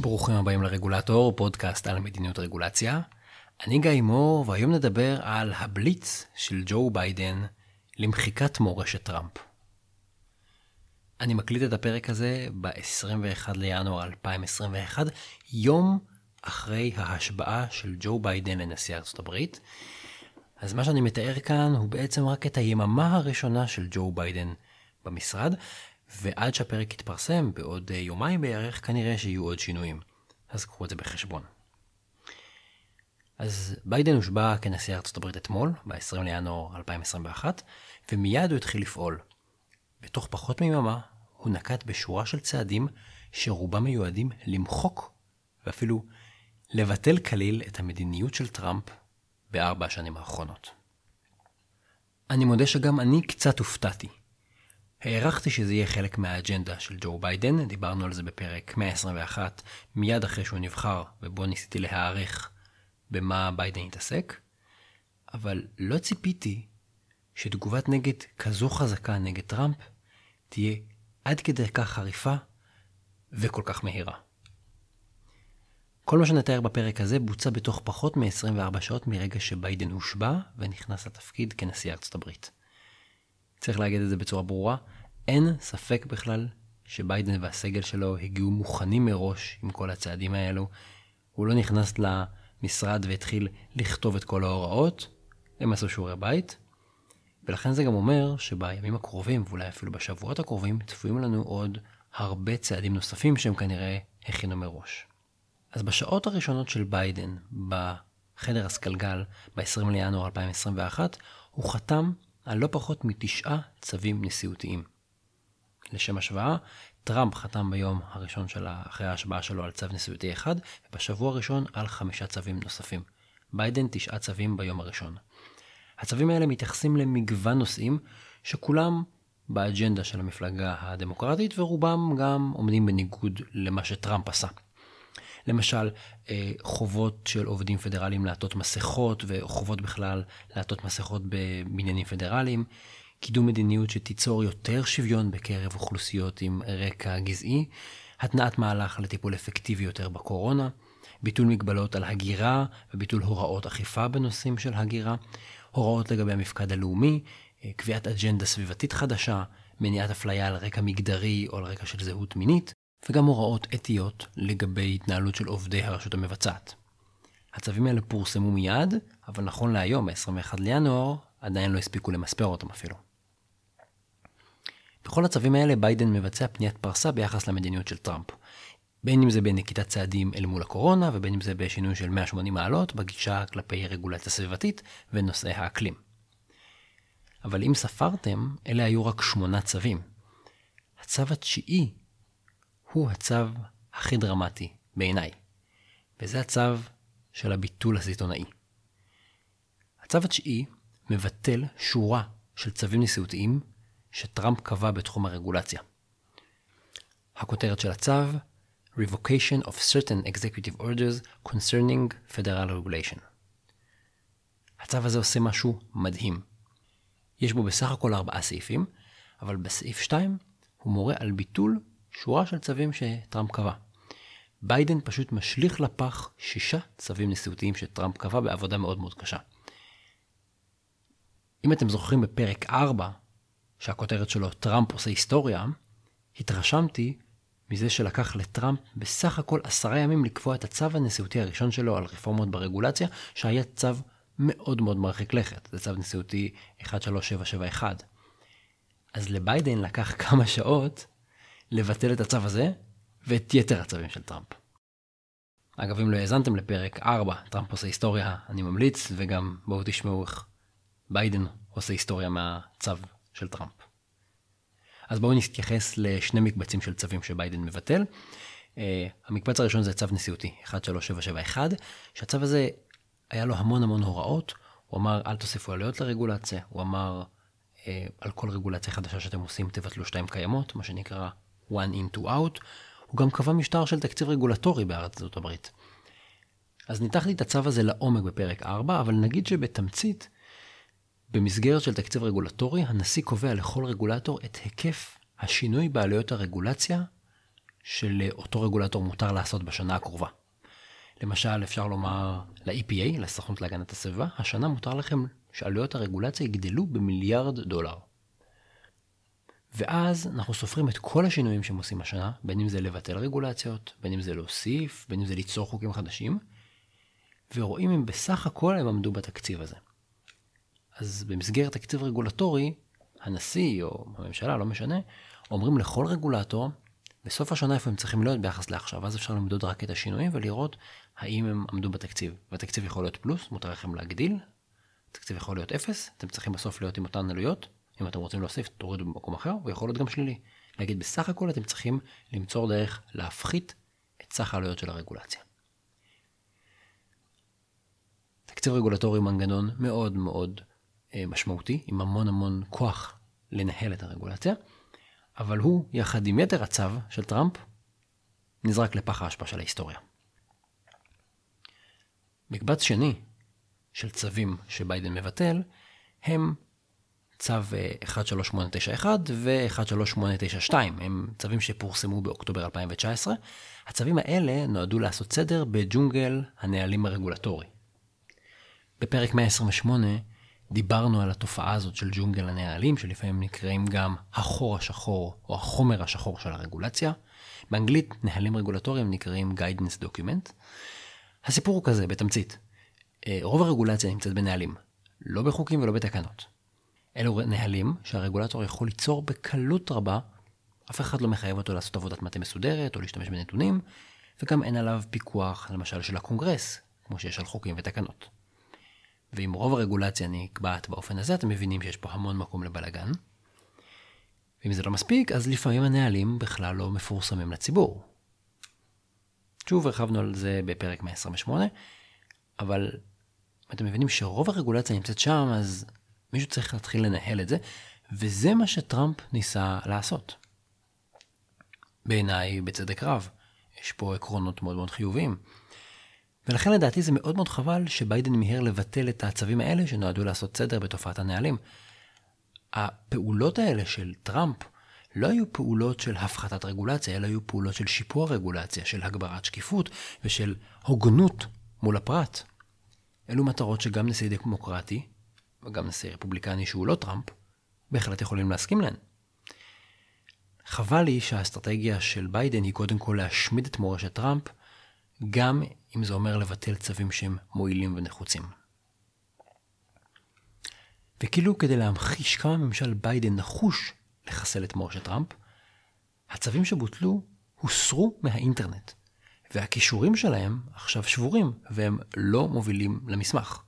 ברוכים הבאים לרגולטור, פודקאסט על מדיניות רגולציה. אני גיא מור, והיום נדבר על הבליץ של ג'ו ביידן למחיקת מורשת טראמפ. אני מקליט את הפרק הזה ב-21 לינואר 2021, יום אחרי ההשבעה של ג'ו ביידן לנשיא ארצות הברית. אז מה שאני מתאר כאן הוא בעצם רק את היממה הראשונה של ג'ו ביידן במשרד, ועד שהפרק יתפרסם, בעוד יומיים בערך, כנראה שיהיו עוד שינויים. אז קחו את זה בחשבון. אז ביידן הושבע כנשיא ארצות הברית אתמול, ב-20 לינואר 2021, ומיד הוא התחיל לפעול. בתוך פחות מיממה, הוא נקט בשורה של צעדים שרובם מיועדים למחוק, ואפילו לבטל כליל את המדיניות של טראמפ בארבע השנים האחרונות. אני מודה שגם אני קצת הופתעתי. הערכתי שזה יהיה חלק מהאג'נדה של ג'ו ביידן, דיברנו על זה בפרק 121, מיד אחרי שהוא נבחר, ובו ניסיתי להעריך במה ביידן יתעסק, אבל לא ציפיתי שתגובת נגד כזו חזקה נגד טראמפ תהיה עד כדי כך חריפה וכל כך מהירה. כל מה שנתאר בפרק הזה בוצע בתוך פחות מ-24 שעות מרגע שביידן הושבע ונכנס לתפקיד כנשיא ארצות הברית. צריך להגיד את זה בצורה ברורה, אין ספק בכלל שביידן והסגל שלו הגיעו מוכנים מראש עם כל הצעדים האלו. הוא לא נכנס למשרד והתחיל לכתוב את כל ההוראות, הם עשו שיעורי בית. ולכן זה גם אומר שבימים הקרובים, ואולי אפילו בשבועות הקרובים, צפויים לנו עוד הרבה צעדים נוספים שהם כנראה הכינו מראש. אז בשעות הראשונות של ביידן, בחדר הסקלגל, ב-20 לינואר 2021, הוא חתם על לא פחות מתשעה צווים נשיאותיים. לשם השוואה, טראמפ חתם ביום הראשון של אחרי ההשבעה שלו על צו נשיאותי אחד, ובשבוע הראשון על חמישה צווים נוספים. ביידן תשעה צווים ביום הראשון. הצווים האלה מתייחסים למגוון נושאים שכולם באג'נדה של המפלגה הדמוקרטית ורובם גם עומדים בניגוד למה שטראמפ עשה. למשל, אה, חובות של עובדים פדרליים לעטות מסכות וחובות בכלל לעטות מסכות בבניינים פדרליים, קידום מדיניות שתיצור יותר שוויון בקרב אוכלוסיות עם רקע גזעי, התנעת מהלך לטיפול אפקטיבי יותר בקורונה, ביטול מגבלות על הגירה וביטול הוראות אכיפה בנושאים של הגירה, הוראות לגבי המפקד הלאומי, אה, קביעת אג'נדה סביבתית חדשה, מניעת אפליה על רקע מגדרי או על רקע של זהות מינית, וגם הוראות אתיות לגבי התנהלות של עובדי הרשות המבצעת. הצווים האלה פורסמו מיד, אבל נכון להיום, ב-21 לינואר, עדיין לא הספיקו למספר אותם אפילו. בכל הצווים האלה ביידן מבצע פניית פרסה ביחס למדיניות של טראמפ. בין אם זה בנקיטת צעדים אל מול הקורונה, ובין אם זה בשינוי של 180 מעלות בגישה כלפי רגולציה סביבתית ונושאי האקלים. אבל אם ספרתם, אלה היו רק שמונה צווים. הצו התשיעי הוא הצו הכי דרמטי בעיניי, וזה הצו של הביטול הסיטונאי. הצו התשיעי מבטל שורה של צווים נשיאותיים שטראמפ קבע בתחום הרגולציה. הכותרת של הצו Revocation of certain executive orders concerning federal regulation. הצו הזה עושה משהו מדהים. יש בו בסך הכל ארבעה סעיפים, אבל בסעיף 2 הוא מורה על ביטול שורה של צווים שטראמפ קבע. ביידן פשוט משליך לפח שישה צווים נשיאותיים שטראמפ קבע בעבודה מאוד מאוד קשה. אם אתם זוכרים בפרק 4, שהכותרת שלו טראמפ עושה היסטוריה, התרשמתי מזה שלקח לטראמפ בסך הכל עשרה ימים לקבוע את הצו הנשיאותי הראשון שלו על רפורמות ברגולציה, שהיה צו מאוד מאוד מרחיק לכת. זה צו נשיאותי 13771. אז לביידן לקח כמה שעות לבטל את הצו הזה ואת יתר הצווים של טראמפ. אגב, אם לא האזנתם לפרק 4, טראמפ עושה היסטוריה, אני ממליץ, וגם בואו תשמעו איך ביידן עושה היסטוריה מהצו של טראמפ. אז בואו נתייחס לשני מקבצים של צווים שביידן מבטל. Uh, המקבץ הראשון זה צו נשיאותי, 13771, שהצו הזה היה לו המון המון הוראות. הוא אמר, אל תוסיפו עלויות לרגולציה, הוא אמר, uh, על כל רגולציה חדשה שאתם עושים, תבטלו שתיים קיימות, מה שנקרא one in to out. הוא גם קבע משטר של תקציב רגולטורי בארצות הברית. אז ניתחתי את הצו הזה לעומק בפרק 4, אבל נגיד שבתמצית, במסגרת של תקציב רגולטורי, הנשיא קובע לכל רגולטור את היקף השינוי בעלויות הרגולציה שלאותו רגולטור מותר לעשות בשנה הקרובה. למשל, אפשר לומר ל-EPA, לסוכנות להגנת הסביבה, השנה מותר לכם שעלויות הרגולציה יגדלו במיליארד דולר. ואז אנחנו סופרים את כל השינויים שהם עושים השנה, בין אם זה לבטל רגולציות, בין אם זה להוסיף, בין אם זה ליצור חוקים חדשים, ורואים אם בסך הכל הם עמדו בתקציב הזה. אז במסגרת תקציב רגולטורי, הנשיא או הממשלה, לא משנה, אומרים לכל רגולטור, בסוף השנה איפה הם צריכים להיות ביחס לעכשיו, אז אפשר למדוד רק את השינויים ולראות האם הם עמדו בתקציב. והתקציב יכול להיות פלוס, מותר לכם להגדיל, התקציב יכול להיות אפס, אתם צריכים בסוף להיות עם אותן עלויות, אם אתם רוצים להוסיף, תורידו במקום אחר, הוא יכול להיות גם שלילי. להגיד, בסך הכל אתם צריכים למצוא דרך להפחית את סך העלויות של הרגולציה. תקציב רגולטורי מנגנון מאוד מאוד אה, משמעותי, עם המון המון כוח לנהל את הרגולציה, אבל הוא, יחד עם יתר הצו של טראמפ, נזרק לפח האשפה של ההיסטוריה. מקבץ שני של צווים שביידן מבטל, הם צו 13891 ו-13892, הם צווים שפורסמו באוקטובר 2019. הצווים האלה נועדו לעשות סדר בג'ונגל הנהלים הרגולטורי. בפרק 128 דיברנו על התופעה הזאת של ג'ונגל הנהלים, שלפעמים נקראים גם החור השחור או החומר השחור של הרגולציה. באנגלית נהלים רגולטוריים נקראים guidance document. הסיפור הוא כזה, בתמצית. אה, רוב הרגולציה נמצאת בנהלים, לא בחוקים ולא בתקנות. אלו נהלים שהרגולטור יכול ליצור בקלות רבה, אף אחד לא מחייב אותו לעשות עבודת מטה מסודרת או להשתמש בנתונים, וגם אין עליו פיקוח, למשל של הקונגרס, כמו שיש על חוקים ותקנות. ואם רוב הרגולציה נקבעת באופן הזה, אתם מבינים שיש פה המון מקום לבלגן. ואם זה לא מספיק, אז לפעמים הנהלים בכלל לא מפורסמים לציבור. שוב, הרחבנו על זה בפרק 128, אבל אתם מבינים שרוב הרגולציה נמצאת שם, אז מישהו צריך להתחיל לנהל את זה, וזה מה שטראמפ ניסה לעשות. בעיניי, בצדק רב, יש פה עקרונות מאוד מאוד חיוביים. ולכן לדעתי זה מאוד מאוד חבל שביידן מיהר לבטל את הצווים האלה שנועדו לעשות סדר בתופעת הנהלים. הפעולות האלה של טראמפ לא היו פעולות של הפחתת רגולציה, אלא היו פעולות של שיפור רגולציה, של הגברת שקיפות ושל הוגנות מול הפרט. אלו מטרות שגם נשיא דמוקרטי וגם נשיא רפובליקני שהוא לא טראמפ, בהחלט יכולים להסכים להן. חבל לי שהאסטרטגיה של ביידן היא קודם כל להשמיד את מורשת טראמפ, גם אם זה אומר לבטל צווים שהם מועילים ונחוצים. וכאילו כדי להמחיש כמה ממשל ביידן נחוש לחסל את מורשת טראמפ, הצווים שבוטלו הוסרו מהאינטרנט, והקישורים שלהם עכשיו שבורים והם לא מובילים למסמך.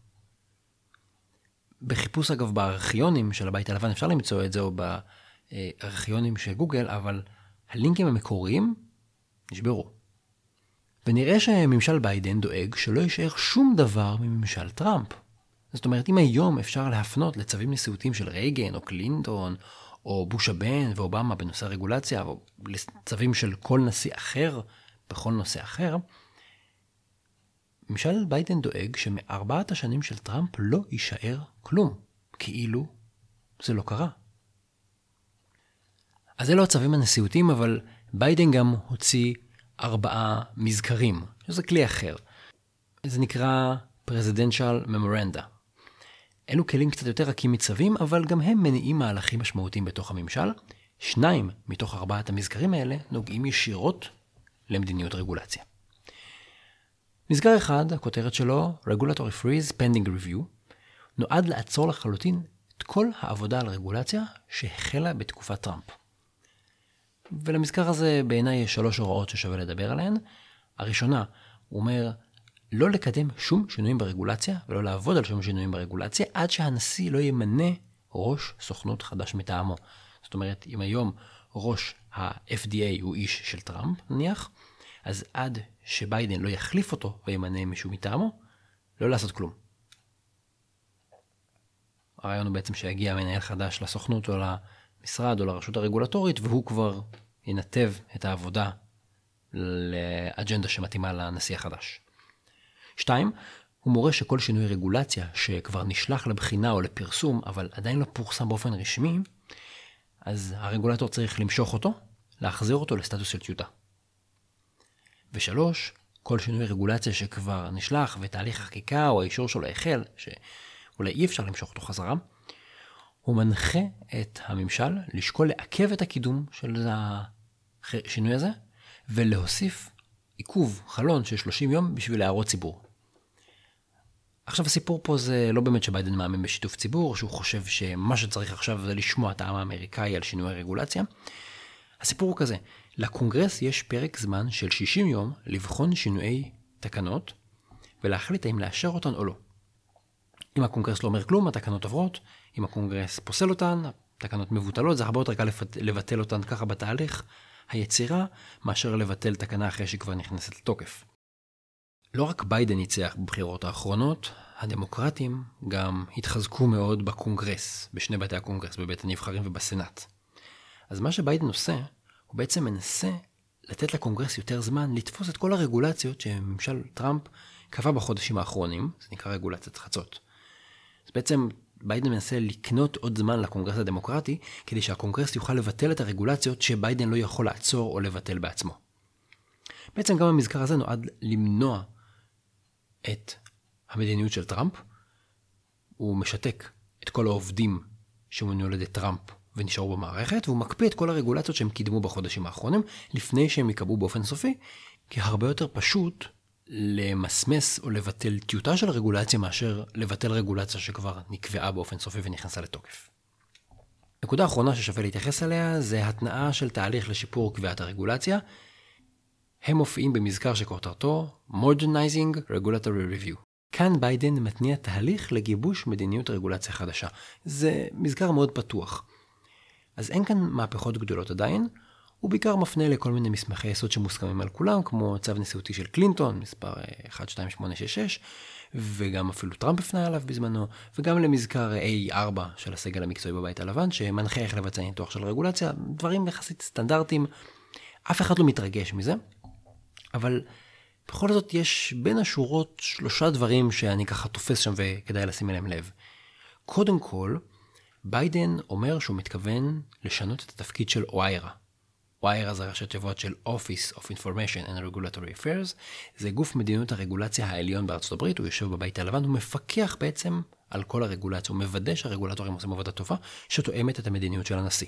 בחיפוש אגב בארכיונים של הבית הלבן אפשר למצוא את זה או בארכיונים של גוגל, אבל הלינקים המקוריים נשברו. ונראה שממשל ביידן דואג שלא יישאר שום דבר מממשל טראמפ. זאת אומרת, אם היום אפשר להפנות לצווים נשיאותיים של רייגן או קלינטון, או בוש הבן ואובמה בנושא הרגולציה, או לצווים של כל נשיא אחר בכל נושא אחר, ממשל ביידן דואג שמארבעת השנים של טראמפ לא יישאר כלום, כאילו זה לא קרה. אז אלו הצווים הנשיאותיים, אבל ביידן גם הוציא ארבעה מזכרים, שזה כלי אחר. זה נקרא Presidential Memoranda. אלו כלים קצת יותר רכים מצווים, אבל גם הם מניעים מהלכים משמעותיים בתוך הממשל. שניים מתוך ארבעת המזכרים האלה נוגעים ישירות למדיניות רגולציה. מזכר אחד, הכותרת שלו, Regulatory Freeze Pending Review, נועד לעצור לחלוטין את כל העבודה על רגולציה שהחלה בתקופת טראמפ. ולמזכר הזה בעיניי יש שלוש הוראות ששווה לדבר עליהן. הראשונה, הוא אומר לא לקדם שום שינויים ברגולציה ולא לעבוד על שום שינויים ברגולציה עד שהנשיא לא ימנה ראש סוכנות חדש מטעמו. זאת אומרת, אם היום ראש ה-FDA הוא איש של טראמפ, נניח, אז עד שביידן לא יחליף אותו וימנה מישהו מטעמו, לא לעשות כלום. הרעיון הוא בעצם שיגיע מנהל חדש לסוכנות או למשרד או לרשות הרגולטורית, והוא כבר ינתב את העבודה לאג'נדה שמתאימה לנשיא החדש. שתיים, הוא מורה שכל שינוי רגולציה שכבר נשלח לבחינה או לפרסום, אבל עדיין לא פורסם באופן רשמי, אז הרגולטור צריך למשוך אותו, להחזיר אותו לסטטוס של טיוטה. ושלוש, כל שינוי רגולציה שכבר נשלח ותהליך החקיקה או האישור שלו החל, שאולי אי אפשר למשוך אותו חזרה, הוא מנחה את הממשל לשקול לעכב את הקידום של השינוי הזה ולהוסיף עיכוב, חלון של 30 יום בשביל הערות ציבור. עכשיו הסיפור פה זה לא באמת שביידן מאמין בשיתוף ציבור, שהוא חושב שמה שצריך עכשיו זה לשמוע את העם האמריקאי על שינוי הרגולציה. הסיפור הוא כזה, לקונגרס יש פרק זמן של 60 יום לבחון שינויי תקנות ולהחליט האם לאשר אותן או לא. אם הקונגרס לא אומר כלום, התקנות עוברות, אם הקונגרס פוסל אותן, התקנות מבוטלות, זה הרבה יותר קל לבטל אותן ככה בתהליך היצירה, מאשר לבטל תקנה אחרי שהיא כבר נכנסת לתוקף. לא רק ביידן ניצח בבחירות האחרונות, הדמוקרטים גם התחזקו מאוד בקונגרס, בשני בתי הקונגרס, בבית הנבחרים ובסנאט. אז מה שביידן עושה, הוא בעצם מנסה לתת לקונגרס יותר זמן לתפוס את כל הרגולציות שממשל טראמפ קבע בחודשים האחרונים, זה נקרא רגולציית חצות. אז בעצם ביידן מנסה לקנות עוד זמן לקונגרס הדמוקרטי, כדי שהקונגרס יוכל לבטל את הרגולציות שביידן לא יכול לעצור או לבטל בעצמו. בעצם גם המזכר הזה נועד למנוע את המדיניות של טראמפ. הוא משתק את כל העובדים שמונו על ידי טראמפ ונשארו במערכת, והוא מקפיא את כל הרגולציות שהם קידמו בחודשים האחרונים, לפני שהם ייקבעו באופן סופי, כי הרבה יותר פשוט למסמס או לבטל טיוטה של רגולציה מאשר לבטל רגולציה שכבר נקבעה באופן סופי ונכנסה לתוקף. נקודה אחרונה ששווה להתייחס אליה זה התנאה של תהליך לשיפור קביעת הרגולציה. הם מופיעים במזכר שכותרתו Modernizing Regulatory Review. כאן ביידן מתניע תהליך לגיבוש מדיניות רגולציה חדשה. זה מזכר מאוד פתוח. אז אין כאן מהפכות גדולות עדיין, הוא בעיקר מפנה לכל מיני מסמכי יסוד שמוסכמים על כולם, כמו צו נשיאותי של קלינטון, מספר 12866, אה, וגם אפילו טראמפ הפנה עליו בזמנו, וגם למזכר A4 של הסגל המקצועי בבית הלבן, שמנחה איך לבצע ניתוח של רגולציה, דברים יחסית סטנדרטיים, אף אחד לא מתרגש מזה, אבל בכל זאת יש בין השורות שלושה דברים שאני ככה תופס שם וכדאי לשים אליהם לב. קודם כל, ביידן אומר שהוא מתכוון לשנות את התפקיד של אויירה. WIRE זה ראשי תיבות של Office of Information and Regulatory Affairs, זה גוף מדיניות הרגולציה העליון בארצות הברית, הוא יושב בבית הלבן, הוא מפקח בעצם על כל הרגולציה, הוא מוודא שהרגולטורים עושים עבודה טובה, שתואמת את המדיניות של הנשיא.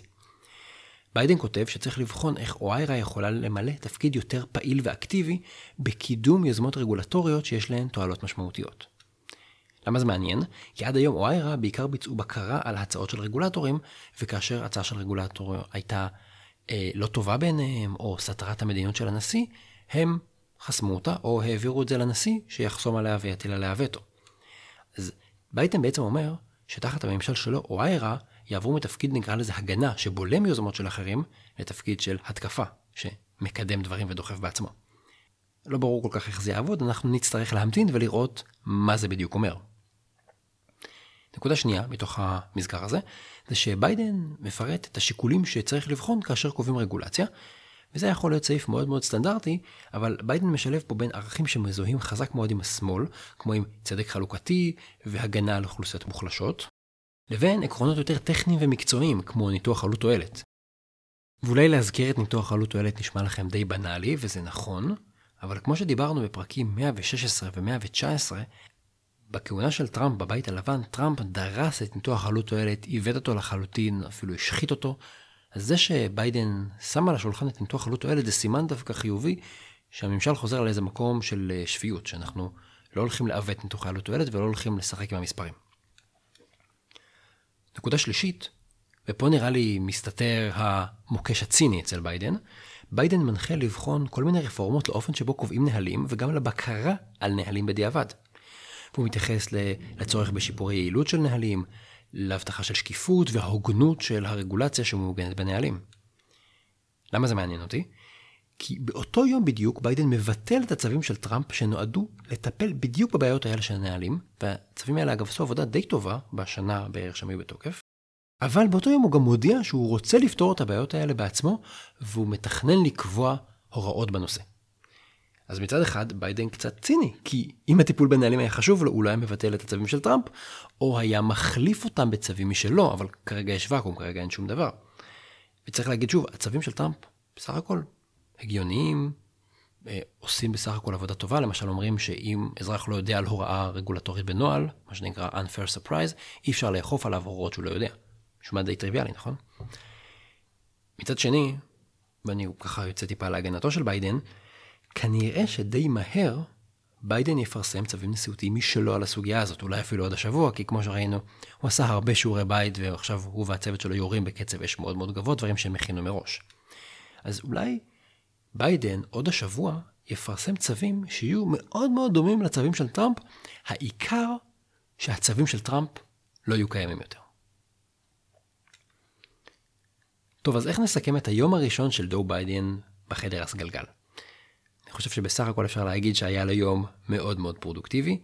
ביידן כותב שצריך לבחון איך אויירה יכולה למלא תפקיד יותר פעיל ואקטיבי בקידום יוזמות רגולטוריות שיש להן תועלות משמעותיות. למה זה מעניין? כי עד היום אויירה בעיקר ביצעו בקרה על הצעות של רגולטורים, וכאשר הצעה של רגולטור הייתה אה, לא טובה בעיניהם, או סתרה את המדיניות של הנשיא, הם חסמו אותה, או העבירו את זה לנשיא, שיחסום עליה ויטיל עליה וטו. אז בייטן בעצם אומר, שתחת הממשל שלו, איירה, יעברו מתפקיד נקרא לזה הגנה, שבולם יוזמות של אחרים, לתפקיד של התקפה, שמקדם דברים ודוחף בעצמו. לא ברור כל כך איך זה יעבוד, אנחנו נצטרך להמתין ולראות מה זה בדיוק אומר. נקודה שנייה מתוך המזכר הזה, זה שביידן מפרט את השיקולים שצריך לבחון כאשר קובעים רגולציה, וזה יכול להיות סעיף מאוד מאוד סטנדרטי, אבל ביידן משלב פה בין ערכים שמזוהים חזק מאוד עם השמאל, כמו עם צדק חלוקתי והגנה על אוכלוסיות מוחלשות, לבין עקרונות יותר טכניים ומקצועיים, כמו ניתוח עלות תועלת. ואולי להזכיר את ניתוח עלות תועלת נשמע לכם די בנאלי, וזה נכון, אבל כמו שדיברנו בפרקים 116 ו-119, בכהונה של טראמפ בבית הלבן, טראמפ דרס את ניתוח עלות תועלת, עיוות אותו לחלוטין, אפילו השחית אותו. אז זה שביידן שם על השולחן את ניתוח עלות תועלת זה סימן דווקא חיובי, שהממשל חוזר על איזה מקום של אה, שפיות, שאנחנו לא הולכים לעוות ניתוחי עלות תועלת ולא הולכים לשחק עם המספרים. נקודה שלישית, ופה נראה לי מסתתר המוקש הציני אצל ביידן, ביידן מנחה לבחון כל מיני רפורמות לאופן שבו קובעים נהלים וגם לבקרה על נהלים בדיעבד. והוא מתייחס לצורך בשיפורי יעילות של נהלים, להבטחה של שקיפות וההוגנות של הרגולציה שמעוגנת בנהלים. למה זה מעניין אותי? כי באותו יום בדיוק ביידן מבטל את הצווים של טראמפ שנועדו לטפל בדיוק בבעיות האלה של הנהלים, והצווים האלה אגב עשו עבודה די טובה בשנה בערך שהם היו בתוקף, אבל באותו יום הוא גם מודיע שהוא רוצה לפתור את הבעיות האלה בעצמו, והוא מתכנן לקבוע הוראות בנושא. אז מצד אחד ביידן קצת ציני, כי אם הטיפול בנהלים היה חשוב לו, הוא לא היה מבטל את הצווים של טראמפ, או היה מחליף אותם בצווים משלו, אבל כרגע יש ואקום, כרגע אין שום דבר. וצריך להגיד שוב, הצווים של טראמפ בסך הכל הגיוניים, אה, עושים בסך הכל עבודה טובה, למשל אומרים שאם אזרח לא יודע על הוראה רגולטורית בנוהל, מה שנקרא unfair surprise, אי אפשר לאכוף עליו הוראות שהוא לא יודע. נשמע די טריוויאלי, נכון? מצד שני, ואני ככה יוצא טיפה להגנתו של ביידן, כנראה שדי מהר ביידן יפרסם צווים נשיאותיים משלו על הסוגיה הזאת, אולי אפילו עוד השבוע, כי כמו שראינו, הוא עשה הרבה שיעורי בית, ועכשיו הוא והצוות שלו יורים בקצב אש מאוד מאוד גבוה, דברים שהם הכינו מראש. אז אולי ביידן עוד השבוע יפרסם צווים שיהיו מאוד מאוד דומים לצווים של טראמפ, העיקר שהצווים של טראמפ לא יהיו קיימים יותר. טוב, אז איך נסכם את היום הראשון של ג'ו ביידן בחדר הסגלגל? אני חושב שבסך הכל אפשר להגיד שהיה לו יום מאוד מאוד פרודוקטיבי.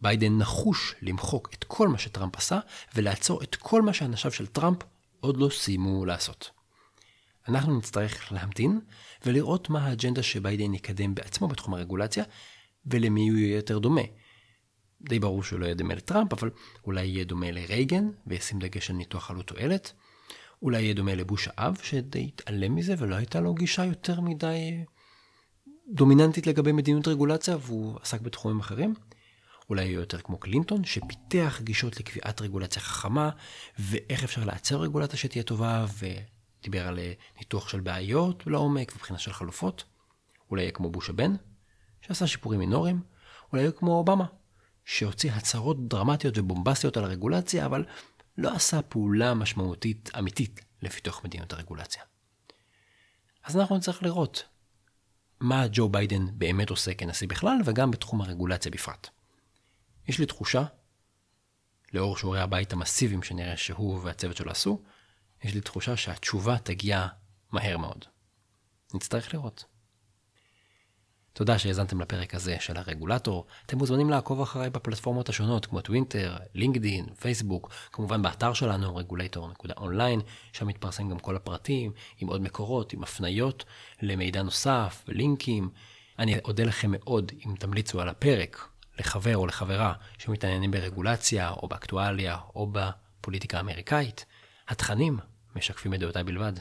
ביידן נחוש למחוק את כל מה שטראמפ עשה, ולעצור את כל מה שאנשיו של טראמפ עוד לא סיימו לעשות. אנחנו נצטרך להמתין ולראות מה האג'נדה שביידן יקדם בעצמו בתחום הרגולציה, ולמי הוא יהיה יותר דומה. די ברור שהוא לא יהיה דומה לטראמפ, אבל אולי יהיה דומה לרייגן, וישים דגש על ניתוח עלות תועלת. אולי יהיה דומה לבוש האב, שדי התעלם מזה ולא הייתה לו גישה יותר מדי דומיננטית לגבי מדיניות רגולציה, והוא עסק בתחומים אחרים. אולי יהיה יותר כמו קלינטון, שפיתח גישות לקביעת רגולציה חכמה, ואיך אפשר לייצר רגולציה שתהיה טובה, ודיבר על אה, ניתוח של בעיות לעומק ובחינה של חלופות. אולי יהיה כמו בוש הבן, שעשה שיפורים מינוריים. אולי יהיה כמו אובמה, שהוציא הצהרות דרמטיות ובומבסטיות על הרגולציה, אבל לא עשה פעולה משמעותית אמיתית לפיתוח מדיניות הרגולציה. אז אנחנו נצטרך לראות מה ג'ו ביידן באמת עושה כנשיא בכלל, וגם בתחום הרגולציה בפרט. יש לי תחושה, לאור שיעורי הבית המסיביים שנראה שהוא והצוות שלו עשו, יש לי תחושה שהתשובה תגיע מהר מאוד. נצטרך לראות. תודה שהאזנתם לפרק הזה של הרגולטור. אתם מוזמנים לעקוב אחריי בפלטפורמות השונות כמו טוויטר, לינקדין, פייסבוק, כמובן באתר שלנו רגולטור.אונליין, שם מתפרסם גם כל הפרטים, עם עוד מקורות, עם הפניות למידע נוסף, לינקים. אני אודה לכם מאוד אם תמליצו על הפרק לחבר או לחברה שמתעניינים ברגולציה או באקטואליה או בפוליטיקה האמריקאית. התכנים משקפים את דעותיי בלבד,